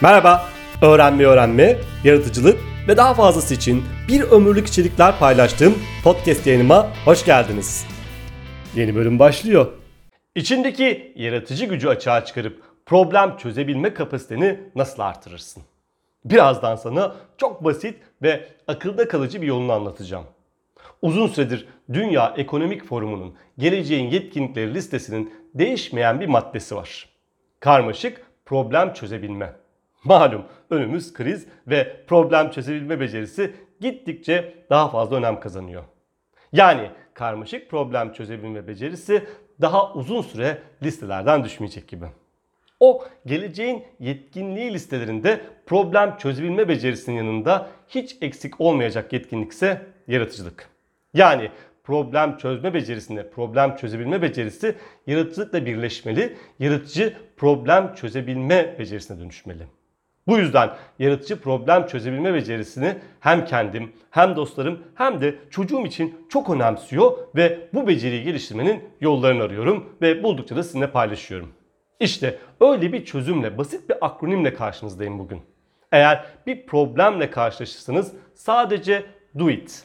Merhaba, öğrenme öğrenme, yaratıcılık ve daha fazlası için bir ömürlük içerikler paylaştığım podcast yayınıma hoş geldiniz. Yeni bölüm başlıyor. İçindeki yaratıcı gücü açığa çıkarıp problem çözebilme kapasiteni nasıl artırırsın? Birazdan sana çok basit ve akılda kalıcı bir yolunu anlatacağım. Uzun süredir Dünya Ekonomik Forumu'nun geleceğin yetkinlikleri listesinin değişmeyen bir maddesi var. Karmaşık problem çözebilme. Malum önümüz kriz ve problem çözebilme becerisi gittikçe daha fazla önem kazanıyor. Yani karmaşık problem çözebilme becerisi daha uzun süre listelerden düşmeyecek gibi. O geleceğin yetkinliği listelerinde problem çözebilme becerisinin yanında hiç eksik olmayacak yetkinlik ise yaratıcılık. Yani problem çözme becerisinde problem çözebilme becerisi yaratıcılıkla birleşmeli, yaratıcı problem çözebilme becerisine dönüşmeli. Bu yüzden yaratıcı problem çözebilme becerisini hem kendim hem dostlarım hem de çocuğum için çok önemsiyor ve bu beceriyi geliştirmenin yollarını arıyorum ve buldukça da sizinle paylaşıyorum. İşte öyle bir çözümle, basit bir akronimle karşınızdayım bugün. Eğer bir problemle karşılaşırsanız sadece do it.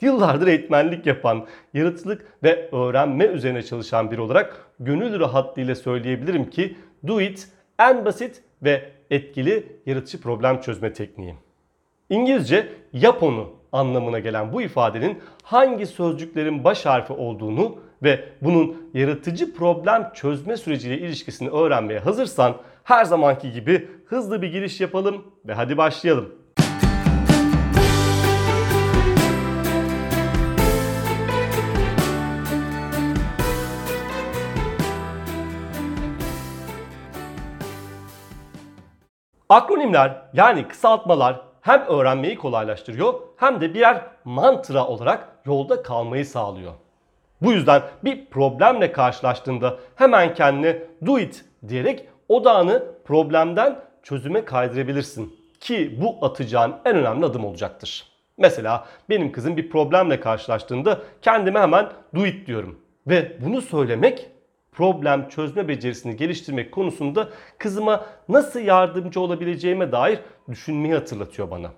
Yıllardır eğitmenlik yapan, yaratıcılık ve öğrenme üzerine çalışan biri olarak gönül rahatlığıyla söyleyebilirim ki do it en basit ve etkili yaratıcı problem çözme tekniği. İngilizce yap onu anlamına gelen bu ifadenin hangi sözcüklerin baş harfi olduğunu ve bunun yaratıcı problem çözme süreciyle ilişkisini öğrenmeye hazırsan her zamanki gibi hızlı bir giriş yapalım ve hadi başlayalım. Akronimler yani kısaltmalar hem öğrenmeyi kolaylaştırıyor hem de birer mantra olarak yolda kalmayı sağlıyor. Bu yüzden bir problemle karşılaştığında hemen kendine do it diyerek odağını problemden çözüme kaydırabilirsin. Ki bu atacağın en önemli adım olacaktır. Mesela benim kızım bir problemle karşılaştığında kendime hemen do it diyorum. Ve bunu söylemek problem çözme becerisini geliştirmek konusunda kızıma nasıl yardımcı olabileceğime dair düşünmeyi hatırlatıyor bana.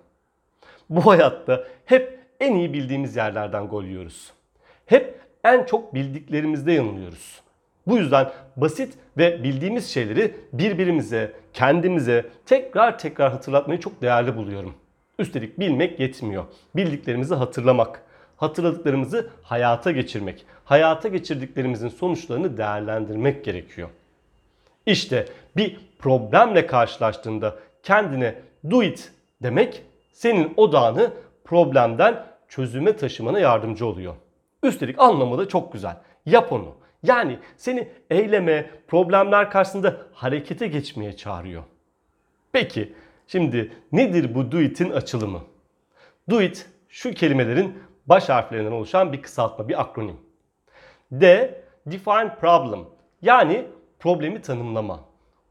Bu hayatta hep en iyi bildiğimiz yerlerden gol yiyoruz. Hep en çok bildiklerimizde yanılıyoruz. Bu yüzden basit ve bildiğimiz şeyleri birbirimize, kendimize tekrar tekrar hatırlatmayı çok değerli buluyorum. Üstelik bilmek yetmiyor. Bildiklerimizi hatırlamak, hatırladıklarımızı hayata geçirmek, hayata geçirdiklerimizin sonuçlarını değerlendirmek gerekiyor. İşte bir problemle karşılaştığında kendine do it demek senin odağını problemden çözüme taşımana yardımcı oluyor. Üstelik anlamı da çok güzel. Yap onu. Yani seni eyleme, problemler karşısında harekete geçmeye çağırıyor. Peki şimdi nedir bu do it'in açılımı? Do it şu kelimelerin baş harflerinden oluşan bir kısaltma, bir akronim. D, define problem yani problemi tanımlama.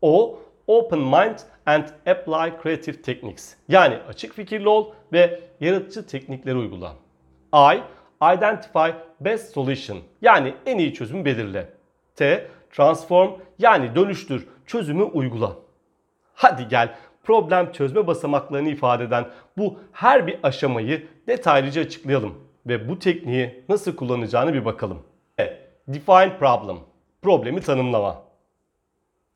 O, open mind and apply creative techniques yani açık fikirli ol ve yaratıcı teknikleri uygula. I, identify best solution yani en iyi çözümü belirle. T, transform yani dönüştür, çözümü uygula. Hadi gel problem çözme basamaklarını ifade eden bu her bir aşamayı detaylıca açıklayalım ve bu tekniği nasıl kullanacağını bir bakalım. Evet, define problem. Problemi tanımlama.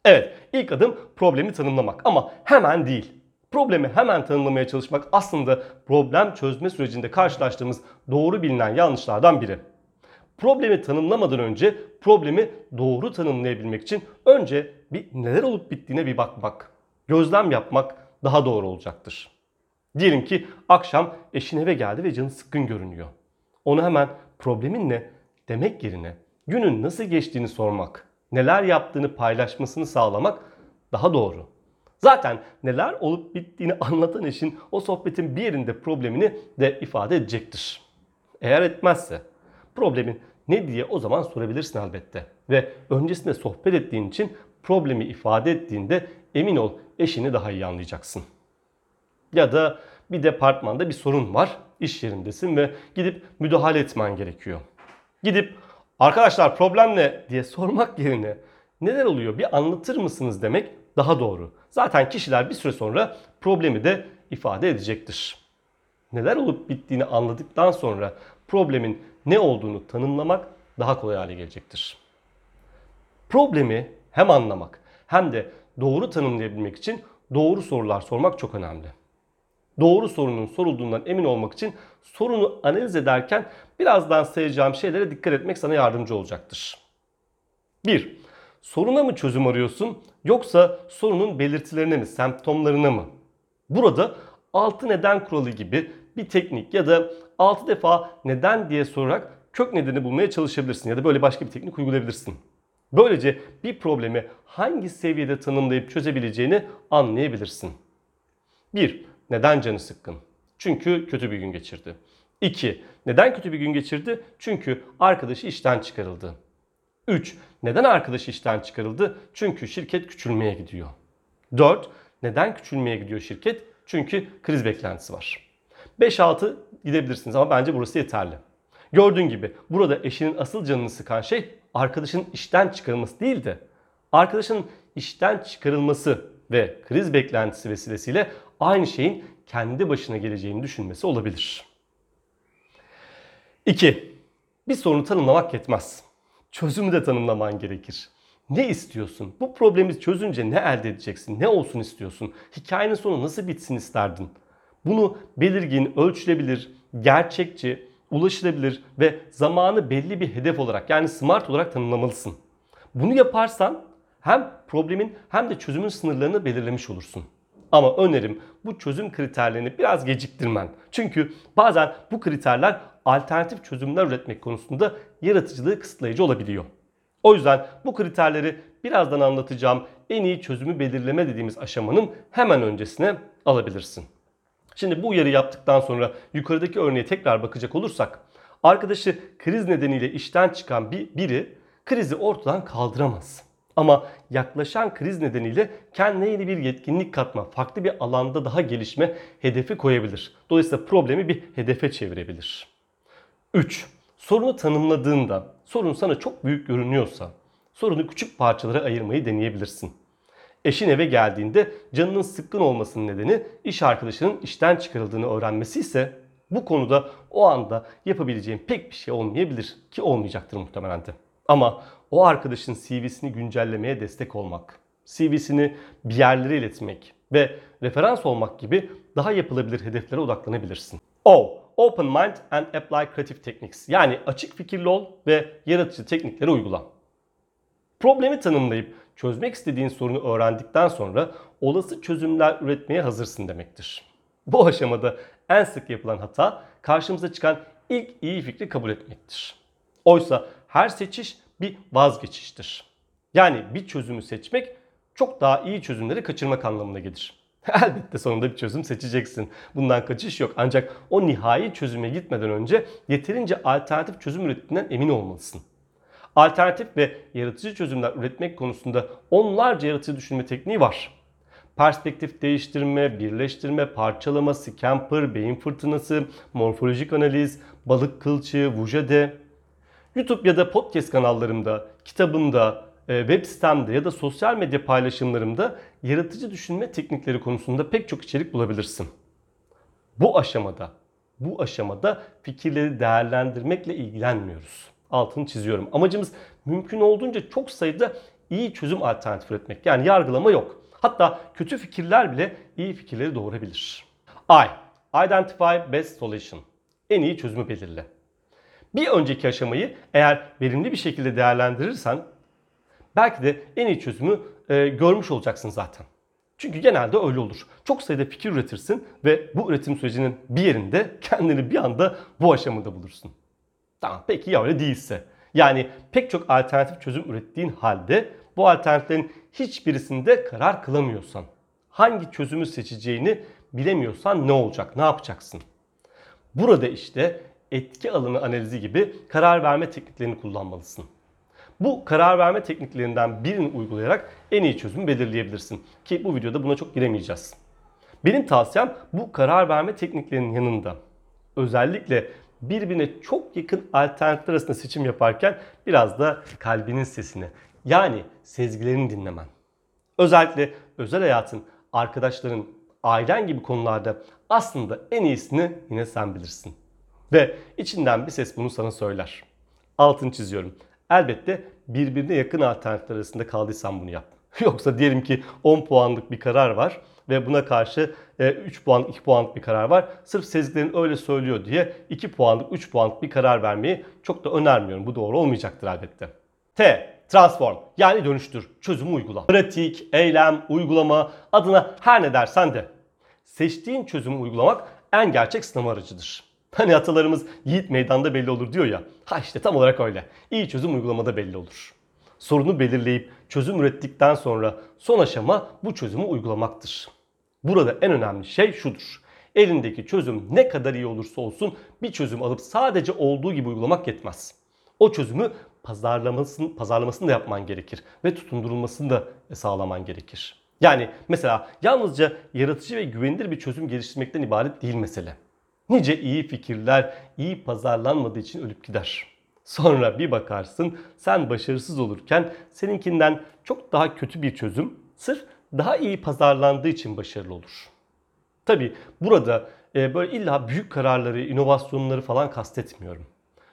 Evet, ilk adım problemi tanımlamak ama hemen değil. Problemi hemen tanımlamaya çalışmak aslında problem çözme sürecinde karşılaştığımız doğru bilinen yanlışlardan biri. Problemi tanımlamadan önce problemi doğru tanımlayabilmek için önce bir neler olup bittiğine bir bakmak, gözlem yapmak daha doğru olacaktır. Diyelim ki akşam eşin eve geldi ve canı sıkkın görünüyor. Onu hemen problemin ne demek yerine günün nasıl geçtiğini sormak, neler yaptığını paylaşmasını sağlamak daha doğru. Zaten neler olup bittiğini anlatan eşin o sohbetin bir yerinde problemini de ifade edecektir. Eğer etmezse problemin ne diye o zaman sorabilirsin elbette. Ve öncesinde sohbet ettiğin için problemi ifade ettiğinde emin ol eşini daha iyi anlayacaksın. Ya da bir departmanda bir sorun var, iş yerindesin ve gidip müdahale etmen gerekiyor. Gidip arkadaşlar problem ne diye sormak yerine neler oluyor bir anlatır mısınız demek daha doğru. Zaten kişiler bir süre sonra problemi de ifade edecektir. Neler olup bittiğini anladıktan sonra problemin ne olduğunu tanımlamak daha kolay hale gelecektir. Problemi hem anlamak hem de doğru tanımlayabilmek için doğru sorular sormak çok önemli. Doğru sorunun sorulduğundan emin olmak için sorunu analiz ederken birazdan sayacağım şeylere dikkat etmek sana yardımcı olacaktır. 1. Soruna mı çözüm arıyorsun yoksa sorunun belirtilerine mi, semptomlarına mı? Burada 6 neden kuralı gibi bir teknik ya da 6 defa neden diye sorarak kök nedeni bulmaya çalışabilirsin ya da böyle başka bir teknik uygulayabilirsin. Böylece bir problemi hangi seviyede tanımlayıp çözebileceğini anlayabilirsin. 1. Neden canı sıkkın? Çünkü kötü bir gün geçirdi. 2. Neden kötü bir gün geçirdi? Çünkü arkadaşı işten çıkarıldı. 3. Neden arkadaşı işten çıkarıldı? Çünkü şirket küçülmeye gidiyor. 4. Neden küçülmeye gidiyor şirket? Çünkü kriz beklentisi var. 5-6 gidebilirsiniz ama bence burası yeterli. Gördüğün gibi burada eşinin asıl canını sıkan şey arkadaşın işten çıkarılması değil de arkadaşın işten çıkarılması ve kriz beklentisi vesilesiyle aynı şeyin kendi başına geleceğini düşünmesi olabilir. 2. Bir sorunu tanımlamak yetmez. Çözümü de tanımlaman gerekir. Ne istiyorsun? Bu problemi çözünce ne elde edeceksin? Ne olsun istiyorsun? Hikayenin sonu nasıl bitsin isterdin? Bunu belirgin, ölçülebilir, gerçekçi, ulaşılabilir ve zamanı belli bir hedef olarak yani smart olarak tanımlamalısın. Bunu yaparsan hem problemin hem de çözümün sınırlarını belirlemiş olursun. Ama önerim bu çözüm kriterlerini biraz geciktirmen. Çünkü bazen bu kriterler alternatif çözümler üretmek konusunda yaratıcılığı kısıtlayıcı olabiliyor. O yüzden bu kriterleri birazdan anlatacağım en iyi çözümü belirleme dediğimiz aşamanın hemen öncesine alabilirsin. Şimdi bu uyarı yaptıktan sonra yukarıdaki örneğe tekrar bakacak olursak arkadaşı kriz nedeniyle işten çıkan bir biri krizi ortadan kaldıramaz. Ama yaklaşan kriz nedeniyle kendine yeni bir yetkinlik katma, farklı bir alanda daha gelişme hedefi koyabilir. Dolayısıyla problemi bir hedefe çevirebilir. 3. Sorunu tanımladığında sorun sana çok büyük görünüyorsa sorunu küçük parçalara ayırmayı deneyebilirsin. Eşin eve geldiğinde canının sıkkın olmasının nedeni iş arkadaşının işten çıkarıldığını öğrenmesi ise bu konuda o anda yapabileceğin pek bir şey olmayabilir ki olmayacaktır muhtemelen de. Ama o arkadaşın CV'sini güncellemeye destek olmak, CV'sini bir yerlere iletmek ve referans olmak gibi daha yapılabilir hedeflere odaklanabilirsin. O. Open mind and apply creative techniques. Yani açık fikirli ol ve yaratıcı teknikleri uygula. Problemi tanımlayıp çözmek istediğin sorunu öğrendikten sonra olası çözümler üretmeye hazırsın demektir. Bu aşamada en sık yapılan hata karşımıza çıkan ilk iyi fikri kabul etmektir. Oysa her seçiş bir vazgeçiştir. Yani bir çözümü seçmek çok daha iyi çözümleri kaçırmak anlamına gelir. Elbette sonunda bir çözüm seçeceksin. Bundan kaçış yok. Ancak o nihai çözüme gitmeden önce yeterince alternatif çözüm ürettiğinden emin olmalısın. Alternatif ve yaratıcı çözümler üretmek konusunda onlarca yaratıcı düşünme tekniği var. Perspektif değiştirme, birleştirme, parçalama, scamper, beyin fırtınası, morfolojik analiz, balık kılçığı, vujade. YouTube ya da podcast kanallarımda, kitabımda, e, web sitemde ya da sosyal medya paylaşımlarımda yaratıcı düşünme teknikleri konusunda pek çok içerik bulabilirsin. Bu aşamada, bu aşamada fikirleri değerlendirmekle ilgilenmiyoruz. Altını çiziyorum. Amacımız mümkün olduğunca çok sayıda iyi çözüm alternatifi üretmek. Yani yargılama yok. Hatta kötü fikirler bile iyi fikirleri doğurabilir. I. Identify best solution. En iyi çözümü belirle. Bir önceki aşamayı eğer verimli bir şekilde değerlendirirsen belki de en iyi çözümü e, görmüş olacaksın zaten. Çünkü genelde öyle olur. Çok sayıda fikir üretirsin ve bu üretim sürecinin bir yerinde kendini bir anda bu aşamada bulursun. Tamam peki ya öyle değilse? Yani pek çok alternatif çözüm ürettiğin halde bu alternatiflerin hiçbirisinde karar kılamıyorsan, hangi çözümü seçeceğini bilemiyorsan ne olacak, ne yapacaksın? Burada işte etki alanı analizi gibi karar verme tekniklerini kullanmalısın. Bu karar verme tekniklerinden birini uygulayarak en iyi çözümü belirleyebilirsin. Ki bu videoda buna çok giremeyeceğiz. Benim tavsiyem bu karar verme tekniklerinin yanında özellikle birbirine çok yakın alternatifler arasında seçim yaparken biraz da kalbinin sesini yani sezgilerini dinlemen. Özellikle özel hayatın, arkadaşların, ailen gibi konularda aslında en iyisini yine sen bilirsin. Ve içinden bir ses bunu sana söyler. Altını çiziyorum. Elbette birbirine yakın alternatifler arasında kaldıysan bunu yap. Yoksa diyelim ki 10 puanlık bir karar var ve buna karşı 3 puan, 2 puanlık bir karar var. Sırf sezgilerin öyle söylüyor diye 2 puanlık, 3 puanlık bir karar vermeyi çok da önermiyorum. Bu doğru olmayacaktır elbette. T. Transform yani dönüştür, çözümü uygula. Pratik, eylem, uygulama adına her ne dersen de. Seçtiğin çözümü uygulamak en gerçek sınav aracıdır. Hani atalarımız yiğit meydanda belli olur diyor ya. Ha işte tam olarak öyle. İyi çözüm uygulamada belli olur. Sorunu belirleyip çözüm ürettikten sonra son aşama bu çözümü uygulamaktır. Burada en önemli şey şudur. Elindeki çözüm ne kadar iyi olursa olsun bir çözüm alıp sadece olduğu gibi uygulamak yetmez. O çözümü pazarlamasını, pazarlamasını da yapman gerekir ve tutundurulmasını da sağlaman gerekir. Yani mesela yalnızca yaratıcı ve güvenilir bir çözüm geliştirmekten ibaret değil mesele. Nice iyi fikirler iyi pazarlanmadığı için ölüp gider. Sonra bir bakarsın sen başarısız olurken seninkinden çok daha kötü bir çözüm sırf daha iyi pazarlandığı için başarılı olur. Tabi burada e, böyle illa büyük kararları, inovasyonları falan kastetmiyorum.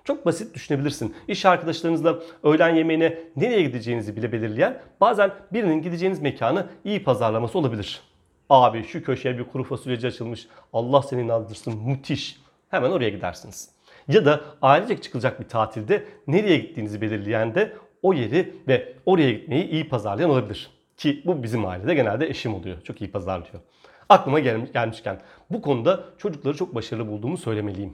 Çok basit düşünebilirsin. İş arkadaşlarınızla öğlen yemeğine nereye gideceğinizi bile belirleyen bazen birinin gideceğiniz mekanı iyi pazarlaması olabilir. Abi şu köşeye bir kuru fasulyeci açılmış. Allah seni inandırsın müthiş. Hemen oraya gidersiniz. Ya da ailecek çıkılacak bir tatilde nereye gittiğinizi belirleyen de o yeri ve oraya gitmeyi iyi pazarlayan olabilir. Ki bu bizim ailede genelde eşim oluyor. Çok iyi pazarlıyor. Aklıma gelmiş, gelmişken bu konuda çocukları çok başarılı bulduğumu söylemeliyim.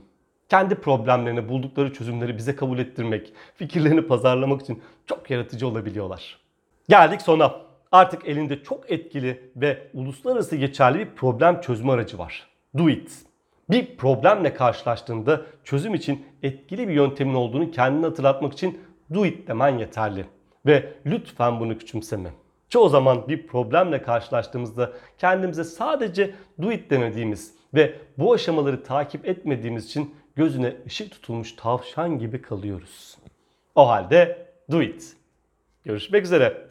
Kendi problemlerini, buldukları çözümleri bize kabul ettirmek, fikirlerini pazarlamak için çok yaratıcı olabiliyorlar. Geldik sona. Artık elinde çok etkili ve uluslararası geçerli bir problem çözme aracı var. Do it. Bir problemle karşılaştığında çözüm için etkili bir yöntemin olduğunu kendine hatırlatmak için do it demen yeterli. Ve lütfen bunu küçümseme. Çoğu zaman bir problemle karşılaştığımızda kendimize sadece do it demediğimiz ve bu aşamaları takip etmediğimiz için gözüne ışık tutulmuş tavşan gibi kalıyoruz. O halde do it. Görüşmek üzere.